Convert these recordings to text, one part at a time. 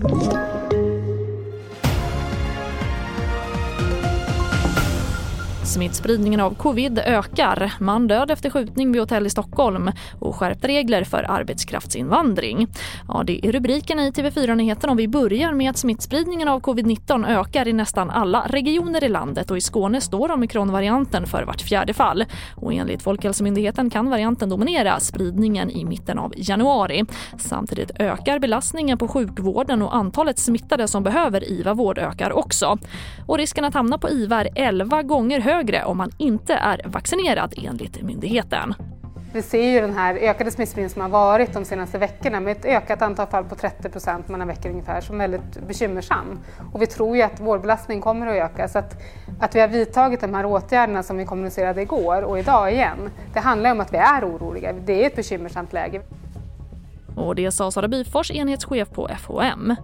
Thank you. Smittspridningen av covid ökar. Man död efter skjutning vid hotell i Stockholm och skärpta regler för arbetskraftsinvandring. Ja, det är rubriken i TV4-nyheterna och vi börjar med att smittspridningen av covid-19 ökar i nästan alla regioner i landet och i Skåne står omikronvarianten för vart fjärde fall. Och enligt Folkhälsomyndigheten kan varianten dominera spridningen i mitten av januari. Samtidigt ökar belastningen på sjukvården och antalet smittade som behöver IVA-vård ökar också. Och risken att hamna på IVA är 11 gånger högre högre om man inte är vaccinerad enligt myndigheten. Vi ser ju den här ökade smittspridningen som har varit de senaste veckorna med ett ökat antal fall på 30 procent mellan veckor ungefär som väldigt bekymmersam. Och vi tror ju att vårdbelastningen kommer att öka så att, att vi har vidtagit de här åtgärderna som vi kommunicerade igår och idag igen, det handlar om att vi är oroliga. Det är ett bekymmersamt läge. Och det sa Sara Byfors, enhetschef på FHM.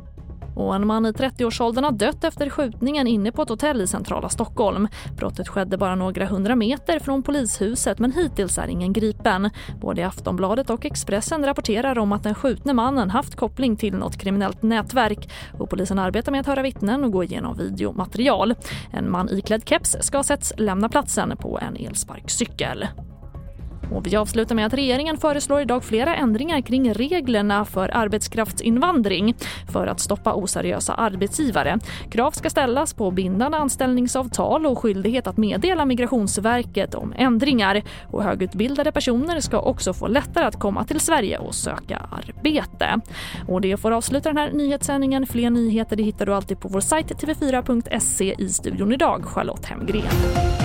Och en man i 30-årsåldern har dött efter skjutningen inne på ett hotell i centrala Stockholm. Brottet skedde bara några hundra meter från polishuset men hittills är ingen gripen. Både Aftonbladet och Expressen rapporterar om att den skjutne mannen haft koppling till något kriminellt nätverk och polisen arbetar med att höra vittnen och gå igenom videomaterial. En man iklädd keps ska ha setts lämna platsen på en elsparkcykel. Och vi avslutar med att regeringen föreslår idag flera ändringar kring reglerna för arbetskraftsinvandring för att stoppa oseriösa arbetsgivare. Krav ska ställas på bindande anställningsavtal och skyldighet att meddela Migrationsverket om ändringar. Och högutbildade personer ska också få lättare att komma till Sverige och söka arbete. Och det får avsluta den här nyhetssändningen. Fler nyheter det hittar du alltid på vår sajt tv4.se i studion idag, Charlotte Hemgren.